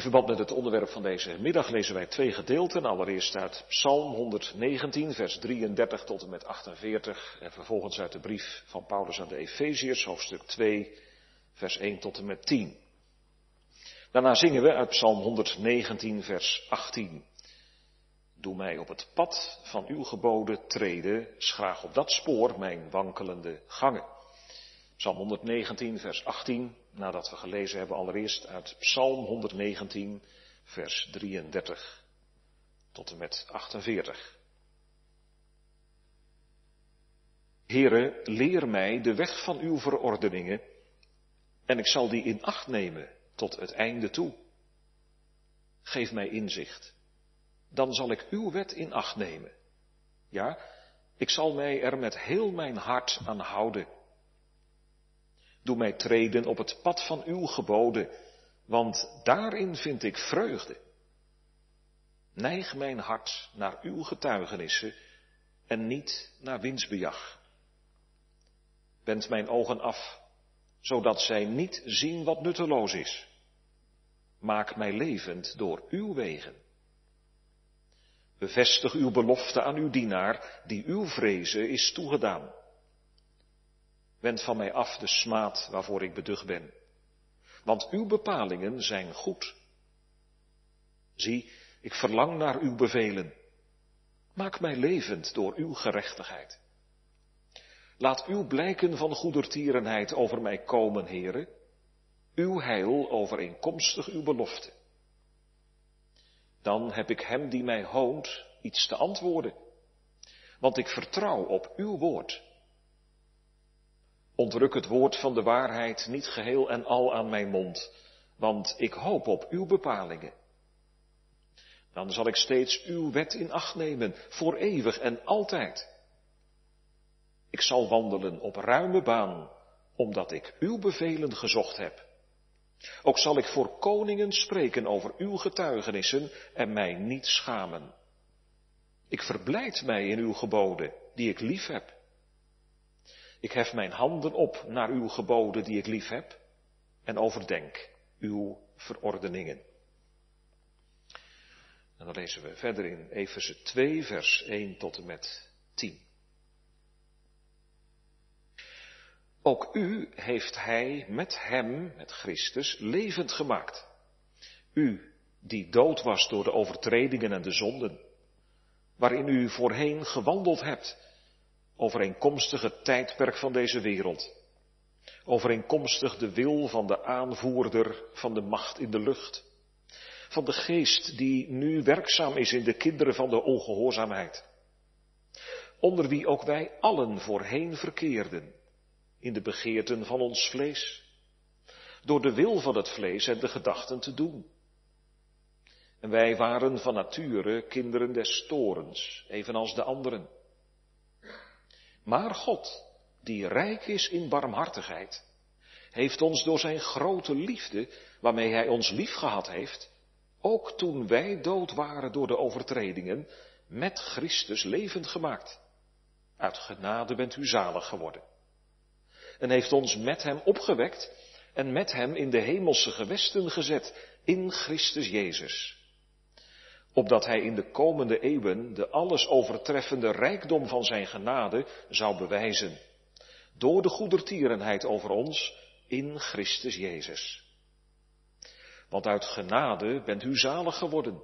In verband met het onderwerp van deze middag lezen wij twee gedeelten. Allereerst uit Psalm 119, vers 33 tot en met 48. En vervolgens uit de brief van Paulus aan de Efeziërs, hoofdstuk 2, vers 1 tot en met 10. Daarna zingen we uit Psalm 119, vers 18. Doe mij op het pad van uw geboden treden, schraag op dat spoor mijn wankelende gangen. Psalm 119, vers 18, nadat we gelezen hebben allereerst uit Psalm 119, vers 33 tot en met 48. Heere, leer mij de weg van uw verordeningen en ik zal die in acht nemen tot het einde toe. Geef mij inzicht, dan zal ik uw wet in acht nemen. Ja, ik zal mij er met heel mijn hart aan houden. Doe mij treden op het pad van uw geboden, want daarin vind ik vreugde. Neig mijn hart naar uw getuigenissen en niet naar winstbejag. Wend mijn ogen af, zodat zij niet zien wat nutteloos is. Maak mij levend door uw wegen. Bevestig uw belofte aan uw dienaar, die uw vrezen is toegedaan. Wend van mij af de smaad waarvoor ik beducht ben. Want uw bepalingen zijn goed. Zie, ik verlang naar uw bevelen. Maak mij levend door uw gerechtigheid. Laat uw blijken van goedertierenheid over mij komen, heren. Uw heil overeenkomstig uw belofte. Dan heb ik hem die mij hoont iets te antwoorden. Want ik vertrouw op uw woord. Ontruk het woord van de waarheid niet geheel en al aan mijn mond, want ik hoop op uw bepalingen. Dan zal ik steeds uw wet in acht nemen, voor eeuwig en altijd. Ik zal wandelen op ruime baan, omdat ik uw bevelen gezocht heb. Ook zal ik voor koningen spreken over uw getuigenissen en mij niet schamen. Ik verblijd mij in uw geboden, die ik lief heb. Ik hef mijn handen op naar uw geboden die ik lief heb en overdenk uw verordeningen. En dan lezen we verder in Efeze 2, vers 1 tot en met 10. Ook u heeft hij met hem, met Christus, levend gemaakt. U, die dood was door de overtredingen en de zonden, waarin u voorheen gewandeld hebt overeenkomstig het tijdperk van deze wereld, overeenkomstig de wil van de aanvoerder van de macht in de lucht, van de geest die nu werkzaam is in de kinderen van de ongehoorzaamheid, onder wie ook wij allen voorheen verkeerden, in de begeerten van ons vlees, door de wil van het vlees en de gedachten te doen. En wij waren van nature kinderen des torens, evenals de anderen. Maar God, die rijk is in barmhartigheid, heeft ons door zijn grote liefde, waarmee hij ons lief gehad heeft, ook toen wij dood waren door de overtredingen, met Christus levend gemaakt. Uit genade bent u zalig geworden. En heeft ons met hem opgewekt en met hem in de hemelse gewesten gezet, in Christus Jezus opdat hij in de komende eeuwen de alles overtreffende rijkdom van zijn genade zou bewijzen, door de goedertierenheid over ons in Christus Jezus. Want uit genade bent u zalig geworden,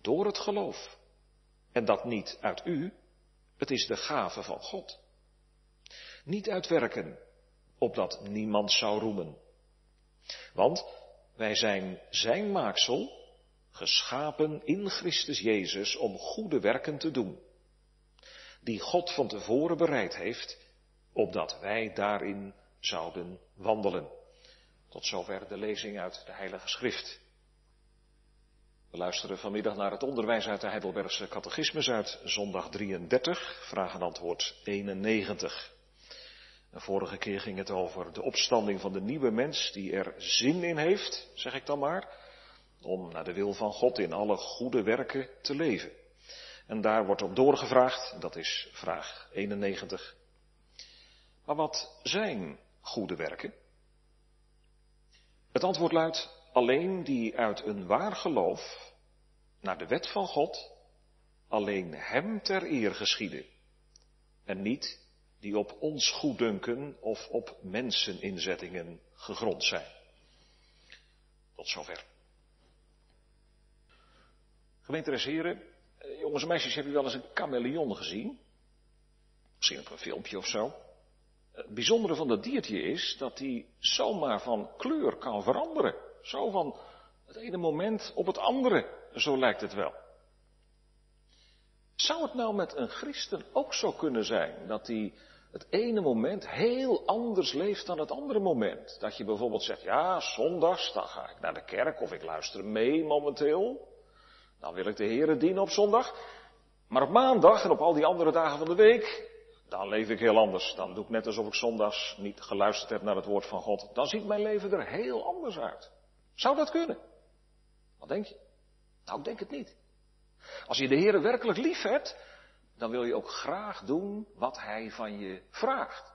door het geloof. En dat niet uit u, het is de gave van God. Niet uit werken, opdat niemand zou roemen. Want wij zijn zijn maaksel, geschapen in Christus Jezus om goede werken te doen, die God van tevoren bereid heeft, opdat wij daarin zouden wandelen. Tot zover de lezing uit de Heilige Schrift. We luisteren vanmiddag naar het onderwijs uit de Heidelbergse Catechismus uit zondag 33, vraag en antwoord 91. De vorige keer ging het over de opstanding van de nieuwe mens die er zin in heeft, zeg ik dan maar om naar de wil van God in alle goede werken te leven. En daar wordt op doorgevraagd, dat is vraag 91. Maar wat zijn goede werken? Het antwoord luidt alleen die uit een waar geloof naar de wet van God alleen Hem ter eer geschieden en niet die op ons goeddunken of op menseninzettingen gegrond zijn. Tot zover. Gemeente heren, eh, jongens en meisjes, hebben u wel eens een chameleon gezien? Misschien op een filmpje of zo. Het bijzondere van dat diertje is dat hij zomaar van kleur kan veranderen. Zo van het ene moment op het andere, zo lijkt het wel. Zou het nou met een christen ook zo kunnen zijn dat hij het ene moment heel anders leeft dan het andere moment? Dat je bijvoorbeeld zegt, ja, zondags, dan ga ik naar de kerk of ik luister mee momenteel. Dan wil ik de Heeren dienen op zondag. Maar op maandag en op al die andere dagen van de week, dan leef ik heel anders. Dan doe ik net alsof ik zondags niet geluisterd heb naar het woord van God. Dan ziet mijn leven er heel anders uit. Zou dat kunnen? Wat denk je? Nou, ik denk het niet. Als je de Heer werkelijk lief hebt, dan wil je ook graag doen wat Hij van je vraagt.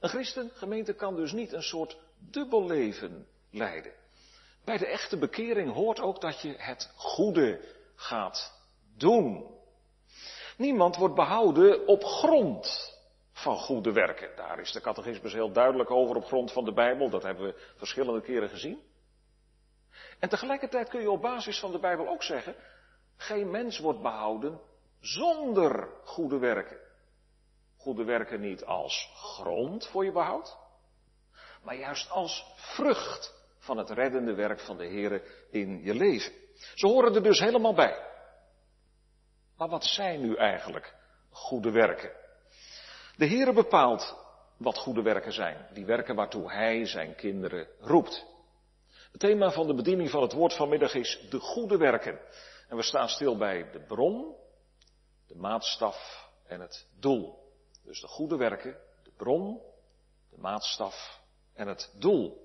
Een christen, gemeente, kan dus niet een soort dubbel leven leiden. Bij de echte bekering hoort ook dat je het goede gaat doen. Niemand wordt behouden op grond van goede werken. Daar is de catechismus heel duidelijk over op grond van de Bijbel. Dat hebben we verschillende keren gezien. En tegelijkertijd kun je op basis van de Bijbel ook zeggen, geen mens wordt behouden zonder goede werken. Goede werken niet als grond voor je behoud, maar juist als vrucht van het reddende werk van de Heer in je leven. Ze horen er dus helemaal bij. Maar wat zijn nu eigenlijk goede werken? De Heere bepaalt wat goede werken zijn. Die werken waartoe Hij zijn kinderen roept. Het thema van de bediening van het woord vanmiddag is de goede werken. En we staan stil bij de bron, de maatstaf en het doel. Dus de goede werken, de bron, de maatstaf en het doel.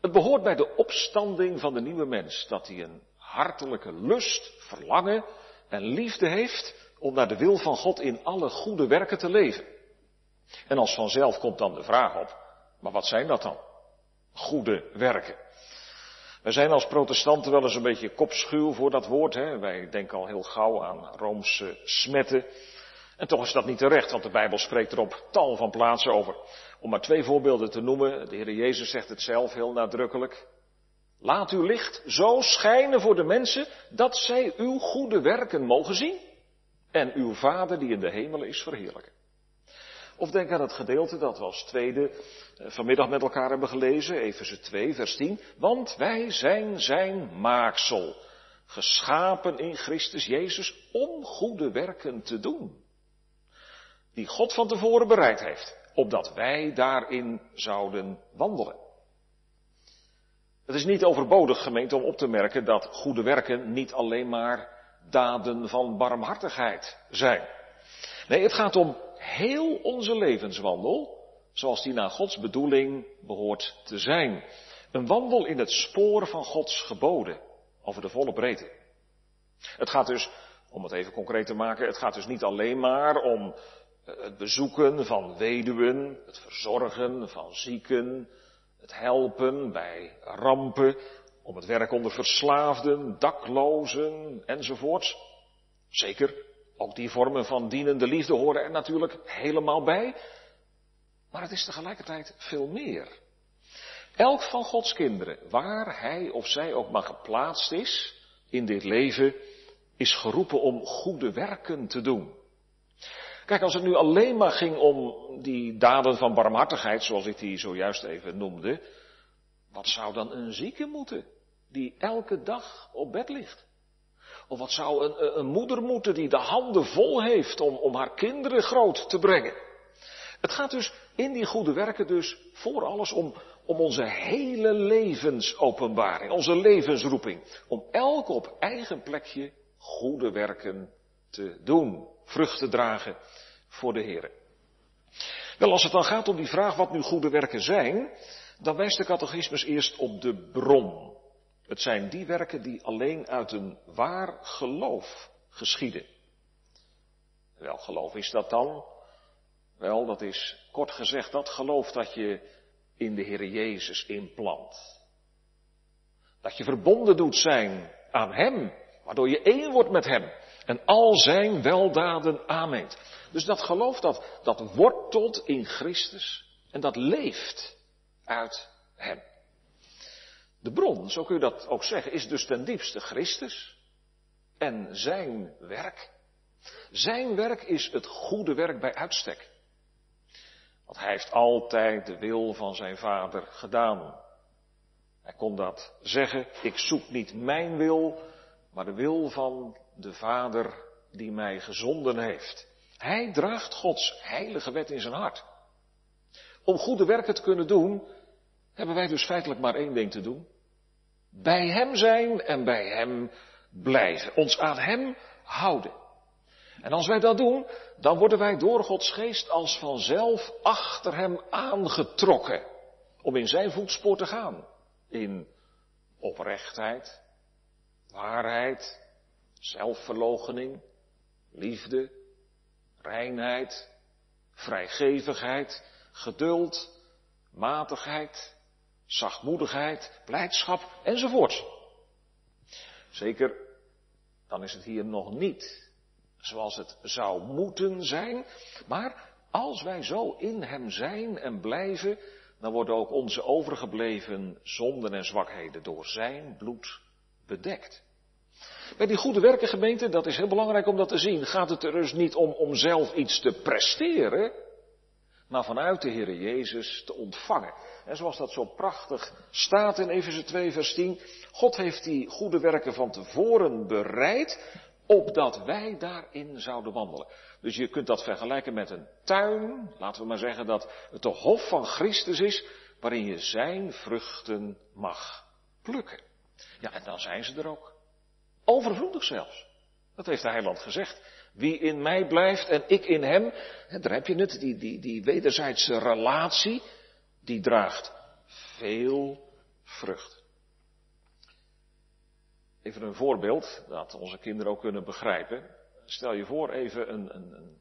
Het behoort bij de opstanding van de nieuwe mens dat hij een hartelijke lust, verlangen en liefde heeft om naar de wil van God in alle goede werken te leven. En als vanzelf komt dan de vraag op, maar wat zijn dat dan? Goede werken. Wij zijn als protestanten wel eens een beetje kopschuw voor dat woord. Hè? Wij denken al heel gauw aan Roomse smetten. En toch is dat niet terecht, want de Bijbel spreekt er op tal van plaatsen over. Om maar twee voorbeelden te noemen. De Heer Jezus zegt het zelf heel nadrukkelijk. Laat uw licht zo schijnen voor de mensen dat zij uw goede werken mogen zien en uw Vader die in de hemel is verheerlijken. Of denk aan het gedeelte dat we als tweede eh, vanmiddag met elkaar hebben gelezen, Efeze 2, vers 10. Want wij zijn zijn maaksel, geschapen in Christus Jezus om goede werken te doen. Die God van tevoren bereid heeft, opdat wij daarin zouden wandelen. Het is niet overbodig, gemeente, om op te merken dat goede werken niet alleen maar daden van barmhartigheid zijn. Nee, het gaat om heel onze levenswandel, zoals die naar Gods bedoeling behoort te zijn. Een wandel in het spoor van Gods geboden, over de volle breedte. Het gaat dus, om het even concreet te maken, het gaat dus niet alleen maar om het bezoeken van weduwen, het verzorgen van zieken, het helpen bij rampen, om het werk onder verslaafden, daklozen enzovoort. Zeker, ook die vormen van dienende liefde horen er natuurlijk helemaal bij. Maar het is tegelijkertijd veel meer. Elk van Gods kinderen, waar hij of zij ook maar geplaatst is in dit leven, is geroepen om goede werken te doen. Kijk, als het nu alleen maar ging om die daden van barmhartigheid, zoals ik die zojuist even noemde, wat zou dan een zieke moeten, die elke dag op bed ligt? Of wat zou een, een moeder moeten die de handen vol heeft om, om haar kinderen groot te brengen? Het gaat dus in die goede werken dus voor alles om, om onze hele levensopenbaring, onze levensroeping. Om elke op eigen plekje goede werken te doen, vrucht te dragen voor de Heer. Wel, als het dan gaat om die vraag wat nu goede werken zijn, dan wijst de catechismus eerst op de bron. Het zijn die werken die alleen uit een waar geloof geschieden. Wel, geloof is dat dan? Wel, dat is kort gezegd dat geloof dat je in de Heer Jezus inplant. Dat je verbonden doet zijn aan Hem, waardoor je één wordt met Hem en al Zijn weldaden aanneemt. Dus dat geloof dat, dat wortelt in Christus en dat leeft uit Hem. De bron, zo kun je dat ook zeggen, is dus ten diepste Christus en Zijn werk. Zijn werk is het goede werk bij uitstek. Want hij heeft altijd de wil van zijn vader gedaan. Hij kon dat zeggen, ik zoek niet mijn wil, maar de wil van de vader die mij gezonden heeft. Hij draagt Gods heilige wet in zijn hart. Om goede werken te kunnen doen, hebben wij dus feitelijk maar één ding te doen. Bij Hem zijn en bij Hem blijven. Ons aan Hem houden. En als wij dat doen, dan worden wij door Gods geest als vanzelf achter Hem aangetrokken. Om in Zijn voetspoor te gaan. In oprechtheid, waarheid, zelfverloochening, liefde, reinheid, vrijgevigheid, geduld, matigheid, zachtmoedigheid, blijdschap enzovoort. Zeker, dan is het hier nog niet zoals het zou moeten zijn, maar als wij zo in Hem zijn en blijven, dan worden ook onze overgebleven zonden en zwakheden door Zijn bloed bedekt. Bij die goede werken gemeente, dat is heel belangrijk om dat te zien, gaat het er dus niet om om zelf iets te presteren, maar vanuit de Heer Jezus te ontvangen. En zoals dat zo prachtig staat in Efeze 2 vers 10, God heeft die goede werken van tevoren bereid, opdat wij daarin zouden wandelen. Dus je kunt dat vergelijken met een tuin, laten we maar zeggen dat het de hof van Christus is, waarin je zijn vruchten mag plukken. Ja, en dan zijn ze er ook. Overvloedig zelfs. Dat heeft de heiland gezegd. Wie in mij blijft en ik in hem, daar heb je het, die, die, die wederzijdse relatie, die draagt veel vrucht. Even een voorbeeld dat onze kinderen ook kunnen begrijpen. Stel je voor even een, een,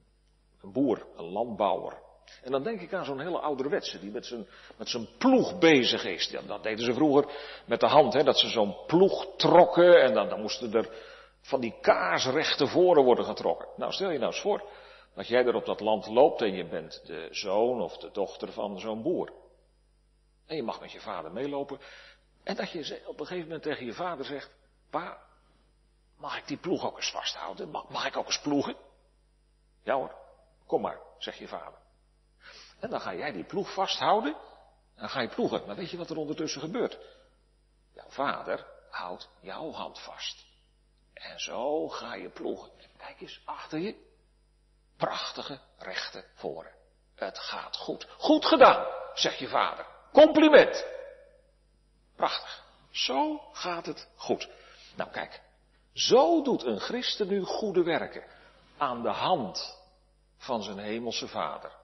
een boer, een landbouwer. En dan denk ik aan zo'n hele ouderwetse, die met zijn, met zijn ploeg bezig is. Ja, dat deden ze vroeger met de hand, hè, dat ze zo'n ploeg trokken en dan, dan moesten er van die kaarsrechte voren worden getrokken. Nou, stel je nou eens voor dat jij er op dat land loopt en je bent de zoon of de dochter van zo'n boer. En je mag met je vader meelopen. En dat je op een gegeven moment tegen je vader zegt, pa, mag ik die ploeg ook eens vasthouden? Mag ik ook eens ploegen? Ja hoor, kom maar, zegt je vader. En dan ga jij die ploeg vasthouden. En dan ga je ploegen. Maar weet je wat er ondertussen gebeurt? Jouw vader houdt jouw hand vast. En zo ga je ploegen. Kijk eens achter je. Prachtige rechte voren. Het gaat goed. Goed gedaan, zegt je vader. Compliment. Prachtig. Zo gaat het goed. Nou kijk, zo doet een christen nu goede werken. Aan de hand van zijn hemelse vader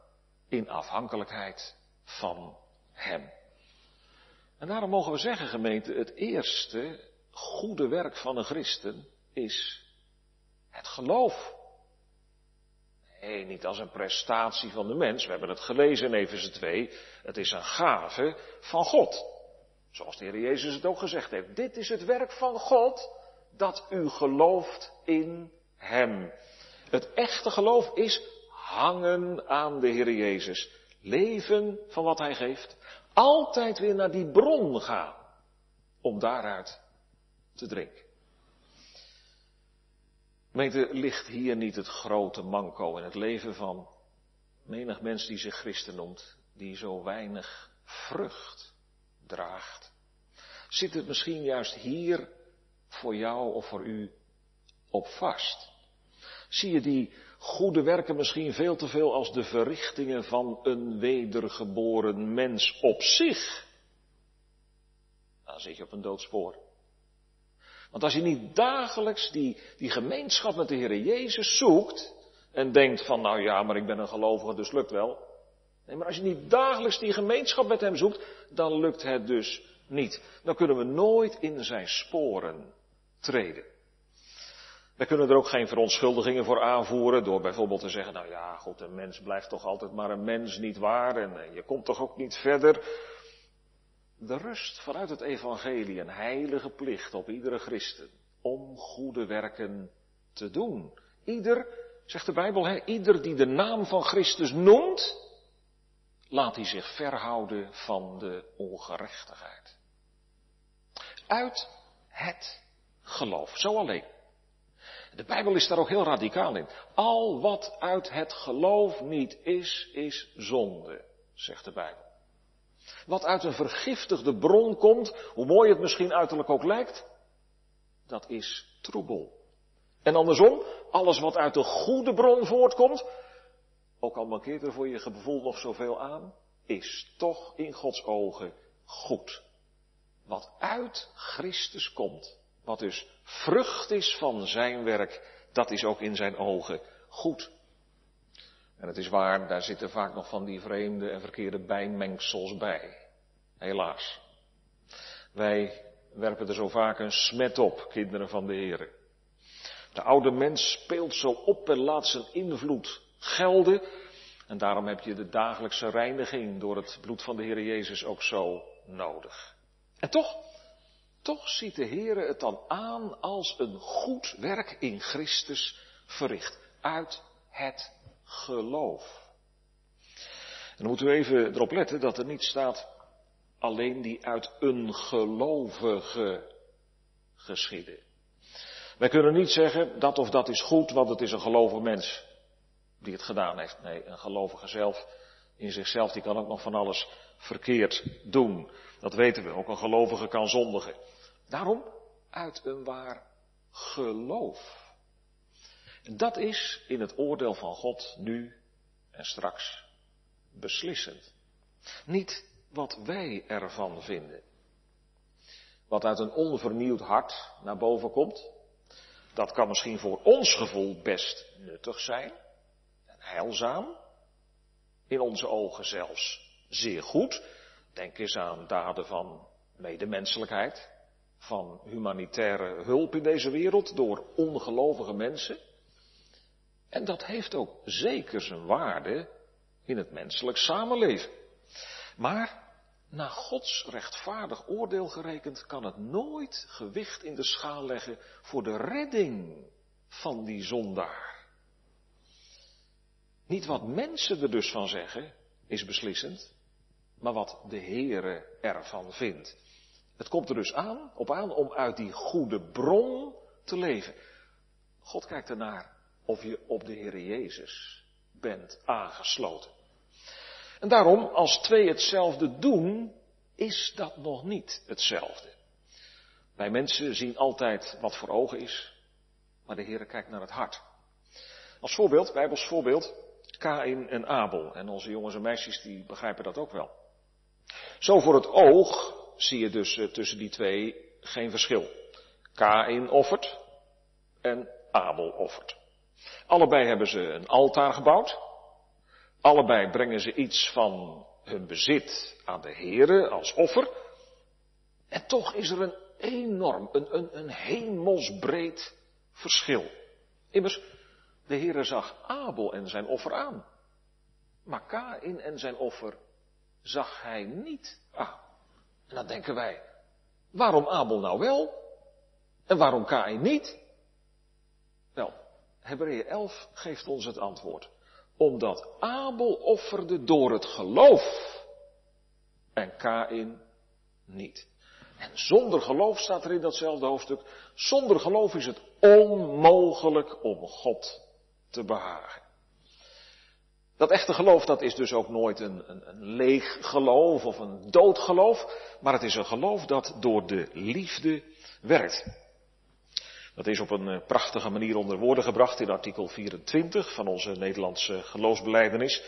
in afhankelijkheid van Hem. En daarom mogen we zeggen, gemeente, het eerste goede werk van een christen is het geloof. Nee, niet als een prestatie van de mens. We hebben het gelezen in Efeze 2. Het is een gave van God. Zoals de Heer Jezus het ook gezegd heeft. Dit is het werk van God dat u gelooft in Hem. Het echte geloof is hangen aan de Heer Jezus. Leven van wat Hij geeft. Altijd weer naar die bron gaan. Om daaruit te drinken. Gemeente, ligt hier niet het grote manco in het leven van menig mens die zich christen noemt, die zo weinig vrucht draagt? Zit het misschien juist hier voor jou of voor u op vast? Zie je die goede werken misschien veel te veel als de verrichtingen van een wedergeboren mens op zich. Dan zit je op een doodspoor. Want als je niet dagelijks die, die gemeenschap met de Heer Jezus zoekt en denkt van nou ja, maar ik ben een gelovige, dus lukt wel. Nee, maar als je niet dagelijks die gemeenschap met Hem zoekt, dan lukt het dus niet. Dan kunnen we nooit in zijn sporen treden. Wij kunnen er ook geen verontschuldigingen voor aanvoeren door bijvoorbeeld te zeggen, nou ja, goed, een mens blijft toch altijd maar een mens, niet waar, en je komt toch ook niet verder. de rust vanuit het evangelie een heilige plicht op iedere christen om goede werken te doen. Ieder, zegt de Bijbel, ieder die de naam van Christus noemt, laat hij zich verhouden van de ongerechtigheid. Uit het geloof, zo alleen. De Bijbel is daar ook heel radicaal in. Al wat uit het geloof niet is, is zonde, zegt de Bijbel. Wat uit een vergiftigde bron komt, hoe mooi het misschien uiterlijk ook lijkt, dat is troebel. En andersom, alles wat uit de goede bron voortkomt, ook al mankeert er voor je gevoel nog zoveel aan, is toch in Gods ogen goed. Wat uit Christus komt, wat dus vrucht is van zijn werk, dat is ook in zijn ogen goed. En het is waar, daar zitten vaak nog van die vreemde en verkeerde bijmengsels bij. Helaas. Wij werpen er zo vaak een smet op, kinderen van de Heer. De oude mens speelt zo op en laat zijn invloed gelden. En daarom heb je de dagelijkse reiniging door het bloed van de Heer Jezus ook zo nodig. En toch, toch ziet de Heer het dan aan als een goed werk in Christus verricht. Uit het geloof. En dan moeten we even erop letten dat er niet staat alleen die uit een gelovige geschieden. Wij kunnen niet zeggen dat of dat is goed, want het is een gelovig mens die het gedaan heeft. Nee, een gelovige zelf in zichzelf, die kan ook nog van alles verkeerd doen. Dat weten we, ook een gelovige kan zondigen. Daarom uit een waar geloof. Dat is in het oordeel van God nu en straks beslissend. Niet wat wij ervan vinden. Wat uit een onvernieuwd hart naar boven komt, dat kan misschien voor ons gevoel best nuttig zijn en heilzaam. In onze ogen zelfs zeer goed. Denk eens aan daden van medemenselijkheid, van humanitaire hulp in deze wereld door ongelovige mensen. En dat heeft ook zeker zijn waarde in het menselijk samenleven. Maar naar Gods rechtvaardig oordeel gerekend kan het nooit gewicht in de schaal leggen voor de redding van die zondaar. Niet wat mensen er dus van zeggen is beslissend, maar wat de Heere ervan vindt. Het komt er dus aan, op aan om uit die goede bron te leven. God kijkt ernaar of je op de Heere Jezus bent aangesloten. En daarom, als twee hetzelfde doen, is dat nog niet hetzelfde. Wij mensen zien altijd wat voor ogen is, maar de Heer kijkt naar het hart. Als voorbeeld, Bijbels voorbeeld, Kain en Abel. En onze jongens en meisjes die begrijpen dat ook wel. Zo voor het oog zie je dus eh, tussen die twee geen verschil. Kain offert en Abel offert. Allebei hebben ze een altaar gebouwd. Allebei brengen ze iets van hun bezit aan de Here als offer. En toch is er een enorm, een, een, een hemelsbreed verschil. Immers, de Heere zag Abel en zijn offer aan. Maar Kain en zijn offer zag hij niet aan. En dan denken wij, waarom Abel nou wel? En waarom Kain niet? Wel, Hebreeën 11 geeft ons het antwoord omdat Abel offerde door het geloof en Kain niet. En zonder geloof staat er in datzelfde hoofdstuk, zonder geloof is het onmogelijk om God te behagen. Dat echte geloof, dat is dus ook nooit een, een, een leeg geloof of een dood geloof, maar het is een geloof dat door de liefde werkt. Dat is op een eh, prachtige manier onder woorden gebracht in artikel 24 van onze Nederlandse geloofsbeleidenis.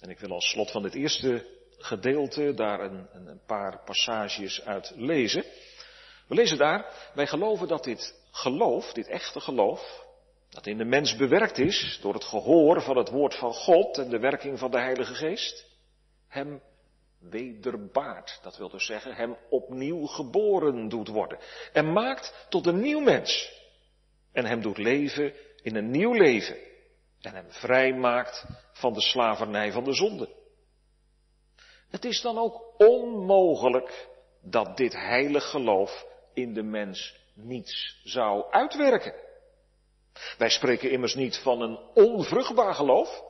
En ik wil als slot van dit eerste gedeelte daar een, een paar passages uit lezen. We lezen daar, wij geloven dat dit geloof, dit echte geloof, dat in de mens bewerkt is door het gehoor van het woord van God en de werking van de Heilige Geest, hem wederbaart. Dat wil dus zeggen, hem opnieuw geboren doet worden. En maakt tot een nieuw mens. En hem doet leven in een nieuw leven. En hem vrij maakt van de slavernij van de zonde. Het is dan ook onmogelijk dat dit heilig geloof in de mens niets zou uitwerken. Wij spreken immers niet van een onvruchtbaar geloof,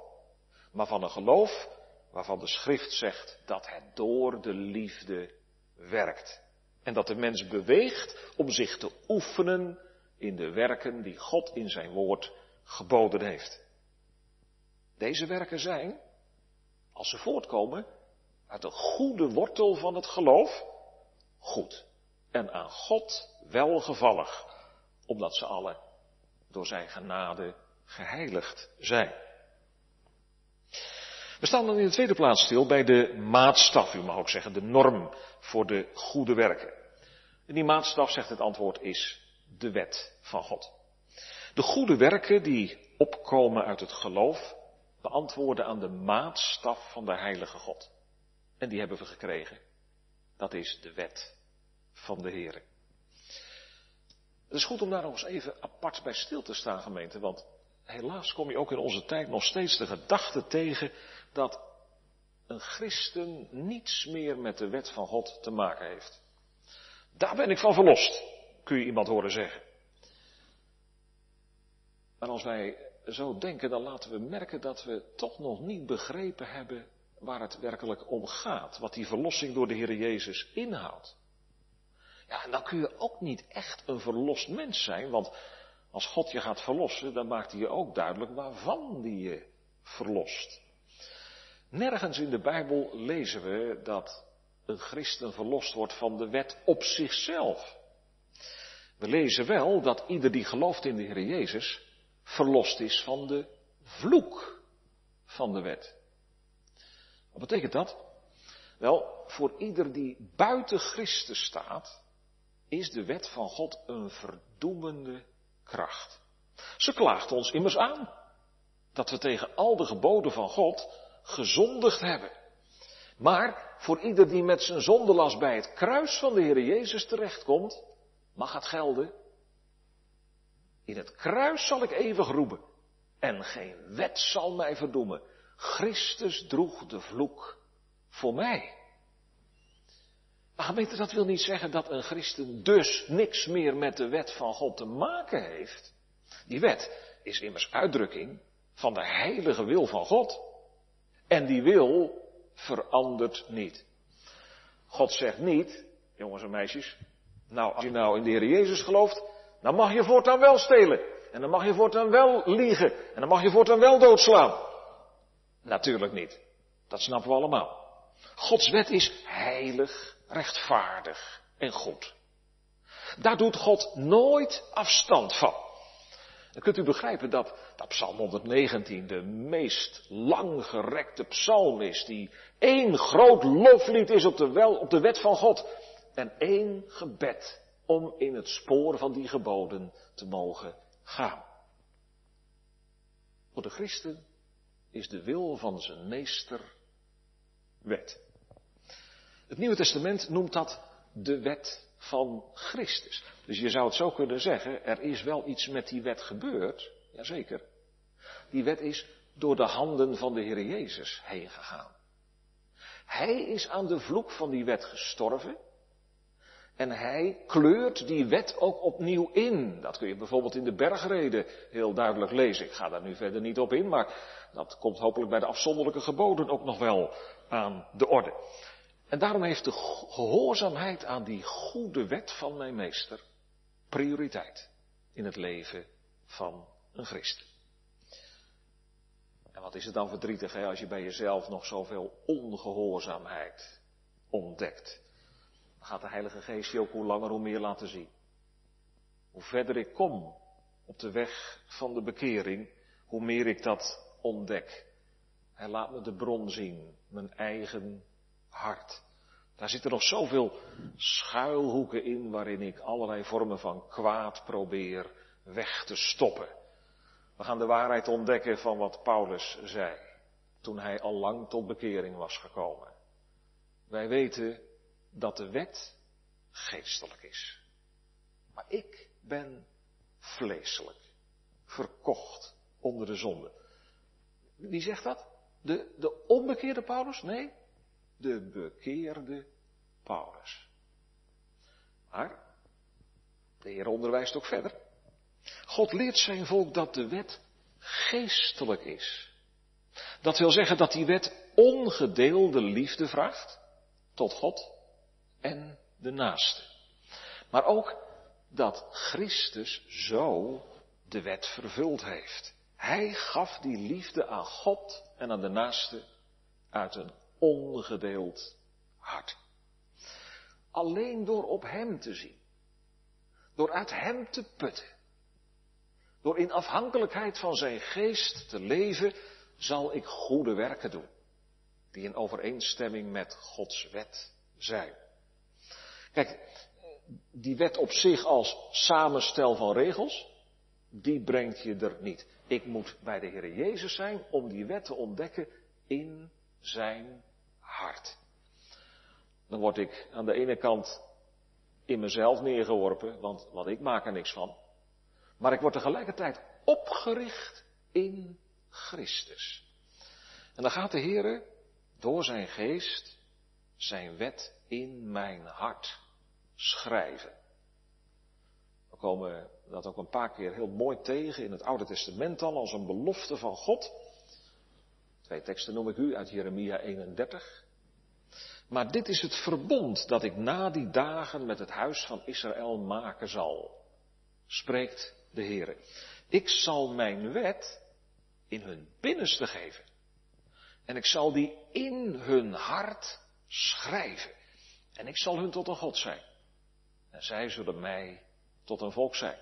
maar van een geloof waarvan de schrift zegt dat het door de liefde werkt. En dat de mens beweegt om zich te oefenen in de werken die God in zijn woord geboden heeft. Deze werken zijn, als ze voortkomen, uit de goede wortel van het geloof, goed. En aan God welgevallig, omdat ze alle door zijn genade geheiligd zijn. We staan dan in de tweede plaats stil bij de maatstaf, u mag ook zeggen de norm voor de goede werken. En die maatstaf, zegt het antwoord, is de wet van God. De goede werken die opkomen uit het geloof, beantwoorden aan de maatstaf van de heilige God. En die hebben we gekregen. Dat is de wet van de Heer. Het is goed om daar nog eens even apart bij stil te staan, gemeente, want helaas kom je ook in onze tijd nog steeds de gedachte tegen dat een christen niets meer met de wet van God te maken heeft. Daar ben ik van verlost, kun je iemand horen zeggen. Maar als wij zo denken, dan laten we merken dat we toch nog niet begrepen hebben waar het werkelijk om gaat. Wat die verlossing door de Heer Jezus inhoudt. Ja, en dan kun je ook niet echt een verlost mens zijn, want als God je gaat verlossen, dan maakt hij je ook duidelijk waarvan die je verlost. Nergens in de Bijbel lezen we dat een christen verlost wordt van de wet op zichzelf. We lezen wel dat ieder die gelooft in de Heer Jezus verlost is van de vloek van de wet. Wat betekent dat? Wel, voor ieder die buiten Christus staat, is de wet van God een verdoemende kracht. Ze klaagt ons immers aan dat we tegen al de geboden van God gezondigd hebben. Maar voor ieder die met zijn zondelast bij het kruis van de Heer Jezus terechtkomt, mag het gelden. In het kruis zal ik eeuwig roepen en geen wet zal mij verdoemen. Christus droeg de vloek voor mij. Maar gemeente, dat wil niet zeggen dat een christen dus niks meer met de wet van God te maken heeft. Die wet is immers uitdrukking van de heilige wil van God. En die wil verandert niet. God zegt niet, jongens en meisjes, nou als je nou in de Heer Jezus gelooft, dan mag je voortaan wel stelen. En dan mag je voortaan wel liegen. En dan mag je voortaan wel doodslaan. Natuurlijk niet. Dat snappen we allemaal. Gods wet is heilig, rechtvaardig en goed. Daar doet God nooit afstand van. Dan kunt u begrijpen dat, dat Psalm 119 de meest langgerekte psalm is, die één groot loflied is op de, wel, op de wet van God en één gebed om in het spoor van die geboden te mogen gaan. Voor de christen is de wil van zijn meester wet. Het Nieuwe Testament noemt dat de wet van Christus. Dus je zou het zo kunnen zeggen, er is wel iets met die wet gebeurd, jazeker. Die wet is door de handen van de Heer Jezus heen gegaan. Hij is aan de vloek van die wet gestorven. En hij kleurt die wet ook opnieuw in. Dat kun je bijvoorbeeld in de bergreden heel duidelijk lezen. Ik ga daar nu verder niet op in, maar dat komt hopelijk bij de afzonderlijke geboden ook nog wel aan de orde. En daarom heeft de gehoorzaamheid aan die goede wet van mijn meester prioriteit in het leven van een christen. En wat is het dan verdrietig hè, als je bij jezelf nog zoveel ongehoorzaamheid ontdekt. Dan gaat de Heilige Geest je ook hoe langer hoe meer laten zien. Hoe verder ik kom op de weg van de bekering, hoe meer ik dat ontdek. Hij laat me de bron zien, mijn eigen hart. Daar zitten nog zoveel schuilhoeken in waarin ik allerlei vormen van kwaad probeer weg te stoppen. We gaan de waarheid ontdekken van wat Paulus zei toen hij al lang tot bekering was gekomen. Wij weten dat de wet geestelijk is. Maar ik ben vleeselijk, verkocht onder de zonde. Wie zegt dat? De, de onbekeerde Paulus? Nee, de bekeerde Paulus. Maar, de Heer onderwijst ook verder. God leert zijn volk dat de wet geestelijk is. Dat wil zeggen dat die wet ongedeelde liefde vraagt tot God en de naaste. Maar ook dat Christus zo de wet vervuld heeft. Hij gaf die liefde aan God en aan de naaste uit een ongedeeld hart. Alleen door op Hem te zien, door uit Hem te putten, door in afhankelijkheid van Zijn geest te leven, zal ik goede werken doen, die in overeenstemming met Gods wet zijn. Kijk, die wet op zich als samenstel van regels, die brengt je er niet. Ik moet bij de Heer Jezus zijn om die wet te ontdekken in zijn hart. Dan word ik aan de ene kant in mezelf neergeworpen, want, want ik maak er niks van. Maar ik word tegelijkertijd opgericht in Christus. En dan gaat de Heer door zijn geest zijn wet in mijn hart schrijven. Komen dat ook een paar keer heel mooi tegen in het Oude Testament al als een belofte van God. Twee teksten noem ik u uit Jeremia 31. Maar dit is het verbond dat ik na die dagen met het huis van Israël maken zal, spreekt de Heer. Ik zal mijn wet in hun binnenste geven. En ik zal die in hun hart schrijven. En ik zal hun tot een God zijn. En zij zullen mij tot een volk zijn.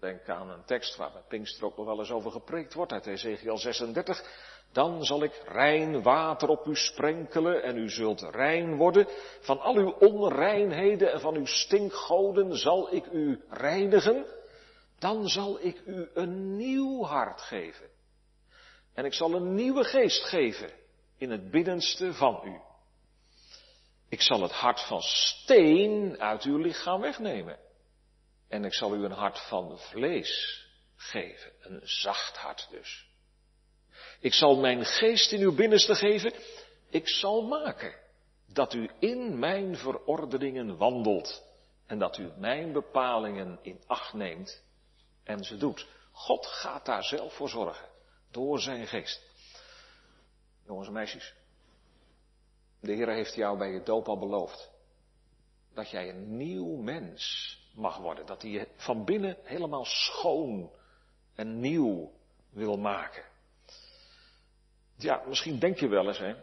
Denk aan een tekst waar bij Pinkster ook nog wel eens over gepreekt wordt uit Ezekiel 36. Dan zal ik rein water op u sprenkelen en u zult rein worden. Van al uw onreinheden en van uw stinkgoden zal ik u reinigen. Dan zal ik u een nieuw hart geven. En ik zal een nieuwe geest geven in het binnenste van u. Ik zal het hart van steen uit uw lichaam wegnemen. En ik zal u een hart van vlees geven. Een zacht hart dus. Ik zal mijn geest in uw binnenste geven. Ik zal maken dat u in mijn verordeningen wandelt. En dat u mijn bepalingen in acht neemt en ze doet. God gaat daar zelf voor zorgen. Door zijn geest. Jongens en meisjes. De Heer heeft jou bij je doop al beloofd. Dat jij een nieuw mens mag worden. Dat hij je van binnen helemaal schoon en nieuw wil maken. Ja, misschien denk je wel eens, hè.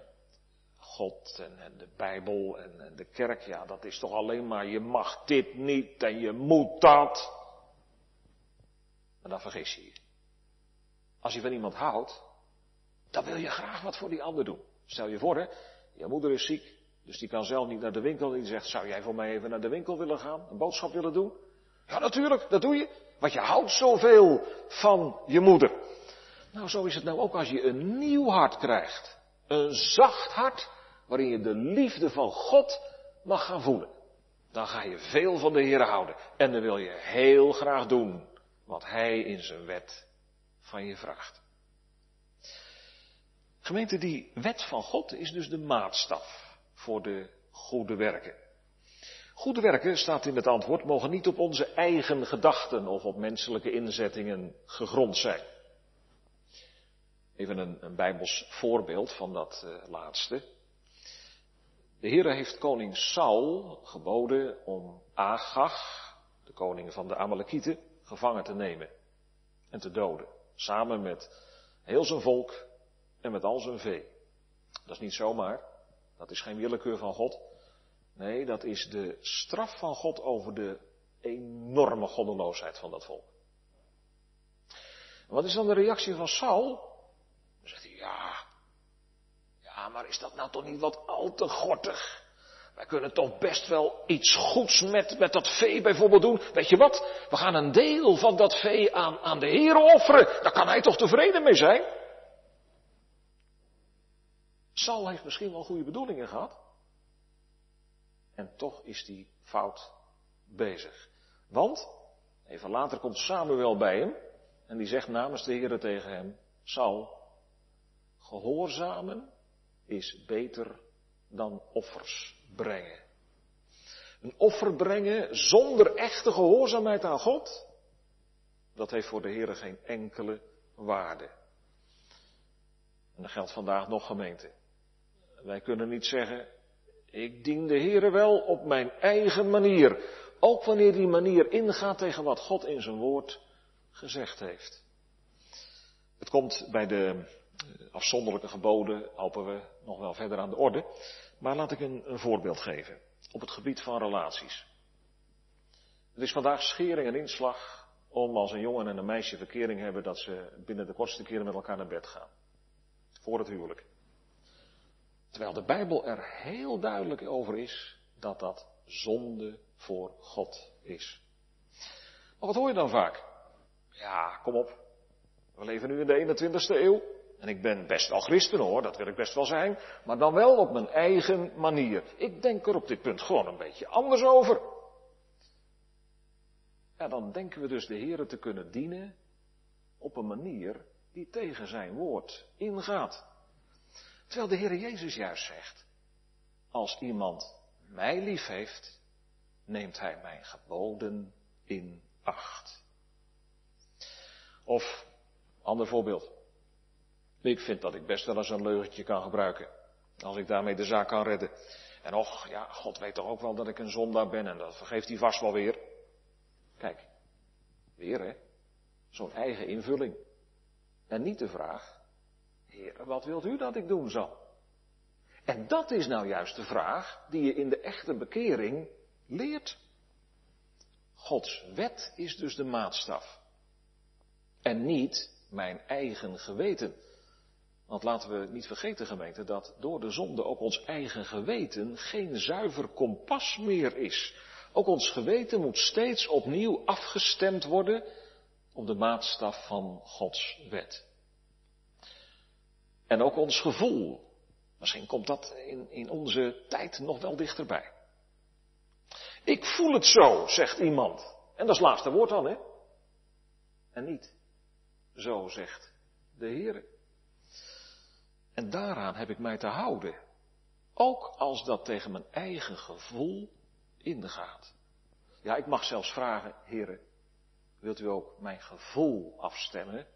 God en, de Bijbel en, en, de kerk, ja, dat is toch alleen maar je mag dit niet en je moet dat. Maar dan vergis je je. Als je van iemand houdt, dan wil je graag wat voor die ander doen. Stel je voor, hè, je moeder is ziek, dus die kan zelf niet naar de winkel. Die zegt, zou jij voor mij even naar de winkel willen gaan? Een boodschap willen doen? Ja, natuurlijk, dat doe je. Want je houdt zoveel van je moeder. Nou, zo is het nou ook als je een nieuw hart krijgt. Een zacht hart, waarin je de liefde van God mag gaan voelen. Dan ga je veel van de Heer houden. En dan wil je heel graag doen wat Hij in zijn wet van je vraagt. Gemeente, die wet van God is dus de maatstaf voor de goede werken. Goede werken, staat in het antwoord, mogen niet op onze eigen gedachten of op menselijke inzettingen gegrond zijn. Even een, een bijbels voorbeeld van dat uh, laatste. De Heer heeft koning Saul geboden om Agag, de koning van de Amalekieten, gevangen te nemen en te doden. Samen met heel zijn volk met al zijn vee. Dat is niet zomaar. Dat is geen willekeur van God. Nee, dat is de straf van God over de enorme goddeloosheid van dat volk. Wat is dan de reactie van Saul? Dan zegt hij, ja, ja, maar is dat nou toch niet wat al te gortig? Wij kunnen toch best wel iets goeds met, met dat vee bijvoorbeeld doen. Weet je wat? We gaan een deel van dat vee aan, aan de Heer offeren. Daar kan hij toch tevreden mee zijn? Saul heeft misschien wel goede bedoelingen gehad. En toch is hij fout bezig. Want, even later komt Samuel bij hem. En die zegt namens de Heer tegen hem, Saul, gehoorzamen is beter dan offers brengen. Een offer brengen zonder echte gehoorzaamheid aan God, dat heeft voor de Heer geen enkele waarde. En dat geldt vandaag nog gemeente. Wij kunnen niet zeggen, ik dien de Heer wel op mijn eigen manier. Ook wanneer die manier ingaat tegen wat God in zijn woord gezegd heeft. Het komt bij de afzonderlijke geboden, hopen we nog wel verder aan de orde. Maar laat ik een, een voorbeeld geven op het gebied van relaties. Het is vandaag schering en inslag om als een jongen en een meisje verkering hebben dat ze binnen de kortste keren met elkaar naar bed gaan. Voor het huwelijk. Terwijl de Bijbel er heel duidelijk over is dat dat zonde voor God is. Maar wat hoor je dan vaak? Ja, kom op. We leven nu in de 21ste eeuw. En ik ben best wel christen hoor, dat wil ik best wel zijn. Maar dan wel op mijn eigen manier. Ik denk er op dit punt gewoon een beetje anders over. Ja, dan denken we dus de Heer te kunnen dienen op een manier die tegen zijn woord ingaat. Terwijl de Heer Jezus juist zegt, als iemand mij lief heeft, neemt hij mijn geboden in acht. Of, ander voorbeeld. Ik vind dat ik best wel eens een leugentje kan gebruiken. Als ik daarmee de zaak kan redden. En och, ja, God weet toch ook wel dat ik een zondaar ben en dat vergeeft hij vast wel weer. Kijk, weer hè, zo'n eigen invulling. En niet de vraag, Wat wilt u dat ik doen zal? En dat is nou juist de vraag die je in de echte bekering leert. Gods wet is dus de maatstaf. En niet mijn eigen geweten. Want laten we niet vergeten, gemeente, dat door de zonde ook ons eigen geweten geen zuiver kompas meer is. Ook ons geweten moet steeds opnieuw afgestemd worden op de maatstaf van Gods wet. En ook ons gevoel. Misschien komt dat in, in onze tijd nog wel dichterbij. Ik voel het zo, zegt iemand. En dat is het laatste woord dan, hè? En niet. Zo zegt de Heer. En daaraan heb ik mij te houden. Ook als dat tegen mijn eigen gevoel ingaat. Ja, ik mag zelfs vragen, heren, wilt u ook mijn gevoel afstemmen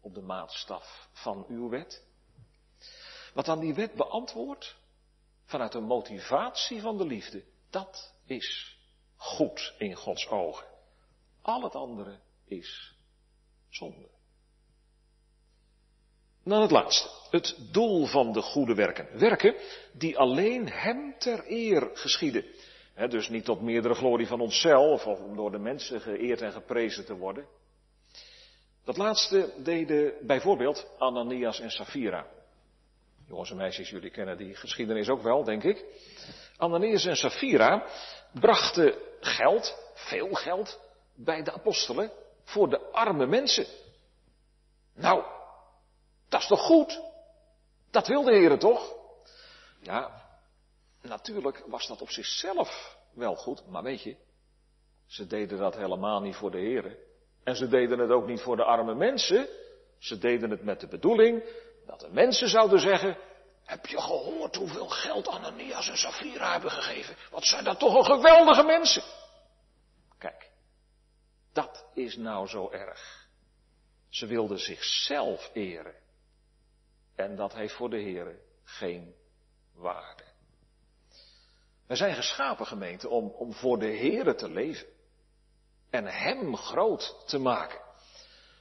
op de maatstaf van uw wet? Wat aan die wet beantwoordt, vanuit een motivatie van de liefde, dat is goed in Gods ogen. Al het andere is zonde. Dan het laatste. Het doel van de goede werken. Werken die alleen Hem ter eer geschieden. dus niet tot meerdere glorie van onszelf of om door de mensen geëerd en geprezen te worden. Dat laatste deden bijvoorbeeld Ananias en Safira. Jongens en meisjes, jullie kennen die geschiedenis ook wel, denk ik. Ananias en Safira brachten geld, veel geld, bij de apostelen voor de arme mensen. Nou, dat is toch goed? Dat wil de Heer toch? Ja, natuurlijk was dat op zichzelf wel goed, maar weet je, ze deden dat helemaal niet voor de Heer. En ze deden het ook niet voor de arme mensen. Ze deden het met de bedoeling dat de mensen zouden zeggen, heb je gehoord hoeveel geld Ananias en Safira hebben gegeven? Wat zijn dat toch een geweldige mensen? Kijk, dat is nou zo erg. Ze wilden zichzelf eren. En dat heeft voor de Heer geen waarde. We zijn geschapen gemeente om, om voor de Heer te leven. En Hem groot te maken.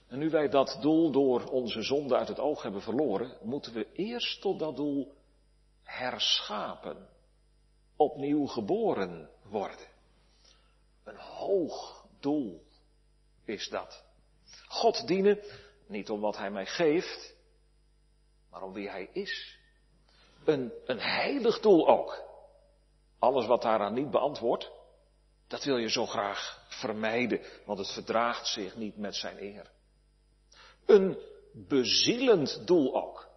En nu wij dat doel door onze zonde uit het oog hebben verloren, moeten we eerst tot dat doel herschapen. Opnieuw geboren worden. Een hoog doel is dat. God dienen, niet om wat Hij mij geeft, maar om wie Hij is. Een, een heilig doel ook. Alles wat daaraan niet beantwoordt, dat wil je zo graag vermijden, want het verdraagt zich niet met zijn eer. Een bezielend doel ook.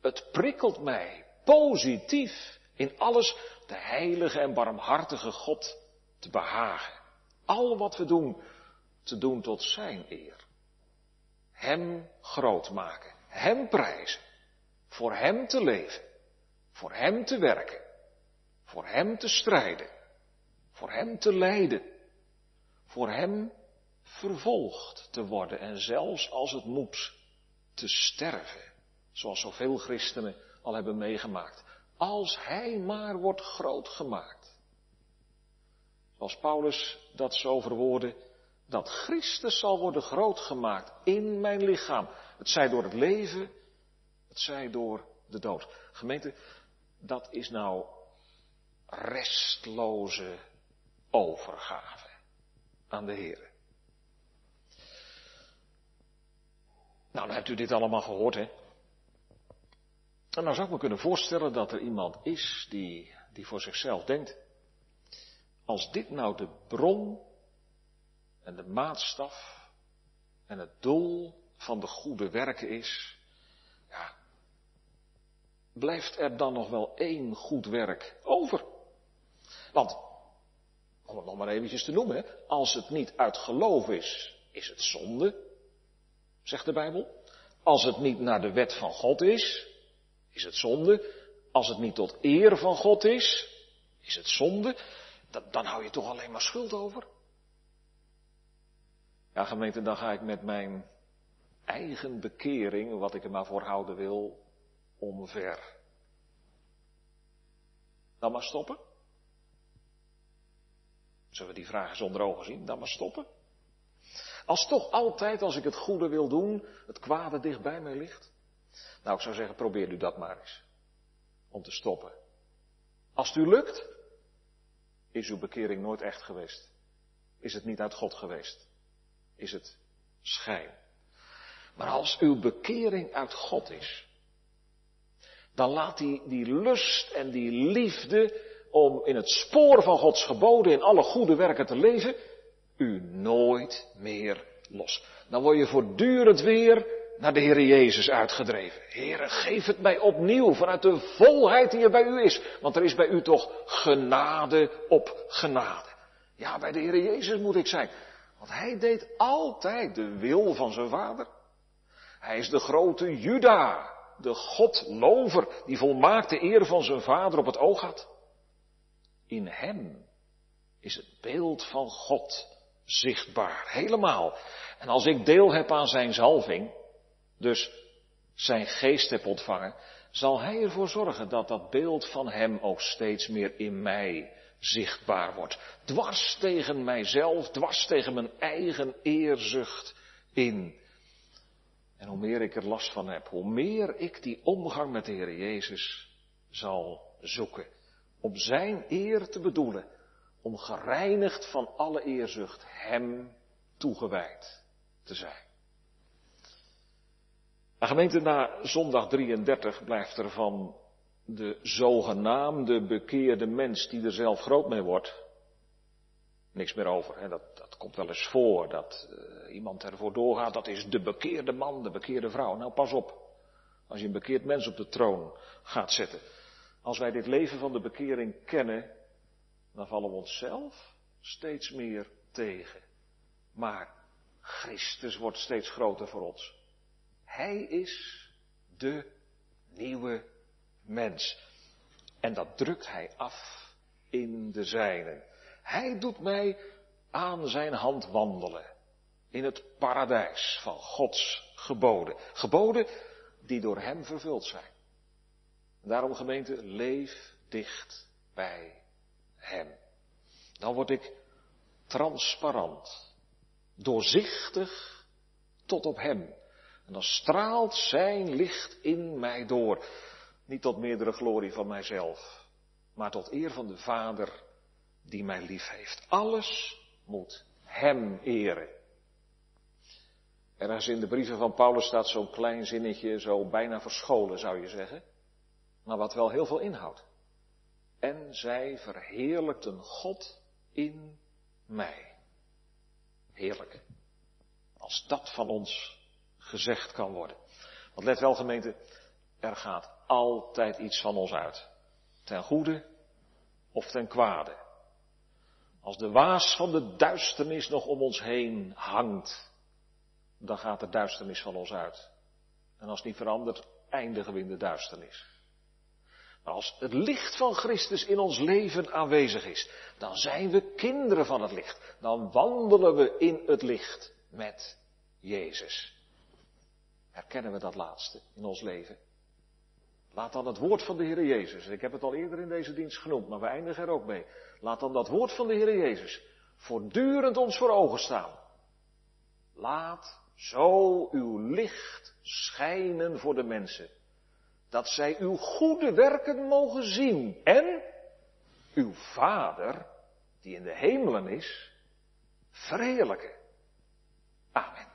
Het prikkelt mij positief in alles de heilige en barmhartige God te behagen. Al wat we doen, te doen tot zijn eer. Hem groot maken, hem prijzen, voor hem te leven, voor hem te werken, voor hem te strijden, Voor hem te lijden. Voor hem vervolgd te worden en zelfs als het moet te sterven. Zoals zoveel christenen al hebben meegemaakt. Als hij maar wordt groot gemaakt. Zoals Paulus dat zo verwoordde, dat Christus zal worden groot gemaakt in mijn lichaam. Het zij door het leven, het zij door de dood. Gemeente, dat is nou restloze overgave aan de Heer. Nou, dan hebt u dit allemaal gehoord, hè? En dan zou ik me kunnen voorstellen dat er iemand is die, die voor zichzelf denkt, als dit nou de bron en de maatstaf en het doel van de goede werken is, ja, blijft er dan nog wel één goed werk over? Want, om het nog maar eventjes te noemen, als het niet uit geloof is, is het zonde, zegt de Bijbel. Als het niet naar de wet van God is, is het zonde. Als het niet tot eer van God is, is het zonde. Dan, dan hou je toch alleen maar schuld over. Ja, gemeente, dan ga ik met mijn eigen bekering, wat ik er maar voor houden wil, omver. Dan maar stoppen. Zullen we die vragen zonder ogen zien? Dan maar stoppen. Als toch altijd, als ik het goede wil doen, het kwade dicht bij mij ligt. Nou, ik zou zeggen, probeer u dat maar eens. Om te stoppen. Als het u lukt, is uw bekering nooit echt geweest. Is het niet uit God geweest. Is het schijn. Maar als uw bekering uit God is, dan laat die, die lust en die liefde om in het spoor van Gods geboden in alle goede werken te leven, u nooit meer los. Dan word je voortdurend weer naar de Heer Jezus uitgedreven. Heere, geef het mij opnieuw vanuit de volheid die er bij u is. Want er is bij u toch genade op genade. Ja, bij de Heer Jezus moet ik zijn. Want hij deed altijd de wil van zijn vader. Hij is de grote Juda, de Godlover, die volmaakt de eer van zijn vader op het oog had. In hem is het beeld van God zichtbaar, helemaal. En als ik deel heb aan zijn zalving, dus zijn geest heb ontvangen, zal hij ervoor zorgen dat dat beeld van hem ook steeds meer in mij zichtbaar wordt. Dwars tegen mijzelf, dwars tegen mijn eigen eerzucht in. En hoe meer ik er last van heb, hoe meer ik die omgang met de Heer Jezus zal zoeken. Om zijn eer te bedoelen om gereinigd van alle eerzucht Hem toegewijd te zijn. De gemeente, na zondag 33 blijft er van de zogenaamde bekeerde mens die er zelf groot mee wordt, niks meer over. Hè. Dat, dat komt wel eens voor, dat uh, iemand ervoor doorgaat, dat is de bekeerde man, de bekeerde vrouw. Nou, pas op, als je een bekeerd mens op de troon gaat zetten. Als wij dit leven van de bekering kennen, dan vallen we onszelf steeds meer tegen. Maar Christus wordt steeds groter voor ons. Hij is de nieuwe mens. En dat drukt hij af in de zijnen. Hij doet mij aan zijn hand wandelen. In het paradijs van Gods geboden. Geboden die door hem vervuld zijn. Daarom gemeente, leef dicht bij hem. Dan word ik transparant, doorzichtig tot op hem. En dan straalt zijn licht in mij door. Niet tot meerdere glorie van mijzelf, maar tot eer van de Vader die mij lief heeft. Alles moet Hem eren. Ergens in de brieven van Paulus staat zo'n klein zinnetje, zo bijna verscholen zou je zeggen, maar wat wel heel veel inhoudt en zij verheerlijkten God in mij. Heerlijk. Als dat van ons gezegd kan worden. Want let wel gemeente, er gaat altijd iets van ons uit. Ten goede of ten kwade. Als de waas van de duisternis nog om ons heen hangt, dan gaat de duisternis van ons uit. En als het niet verandert, eindigen we in de duisternis. Als het licht van Christus in ons leven aanwezig is, dan zijn we kinderen van het licht. Dan wandelen we in het licht met Jezus. Herkennen we dat laatste in ons leven? Laat dan het woord van de Heer Jezus, ik heb het al eerder in deze dienst genoemd, maar we eindigen er ook mee. Laat dan dat woord van de Heer Jezus voortdurend ons voor ogen staan. Laat zo uw licht schijnen voor de mensen, dat zij uw goede werken mogen zien en uw Vader, die in de hemelen is, verheerlijken. Amen.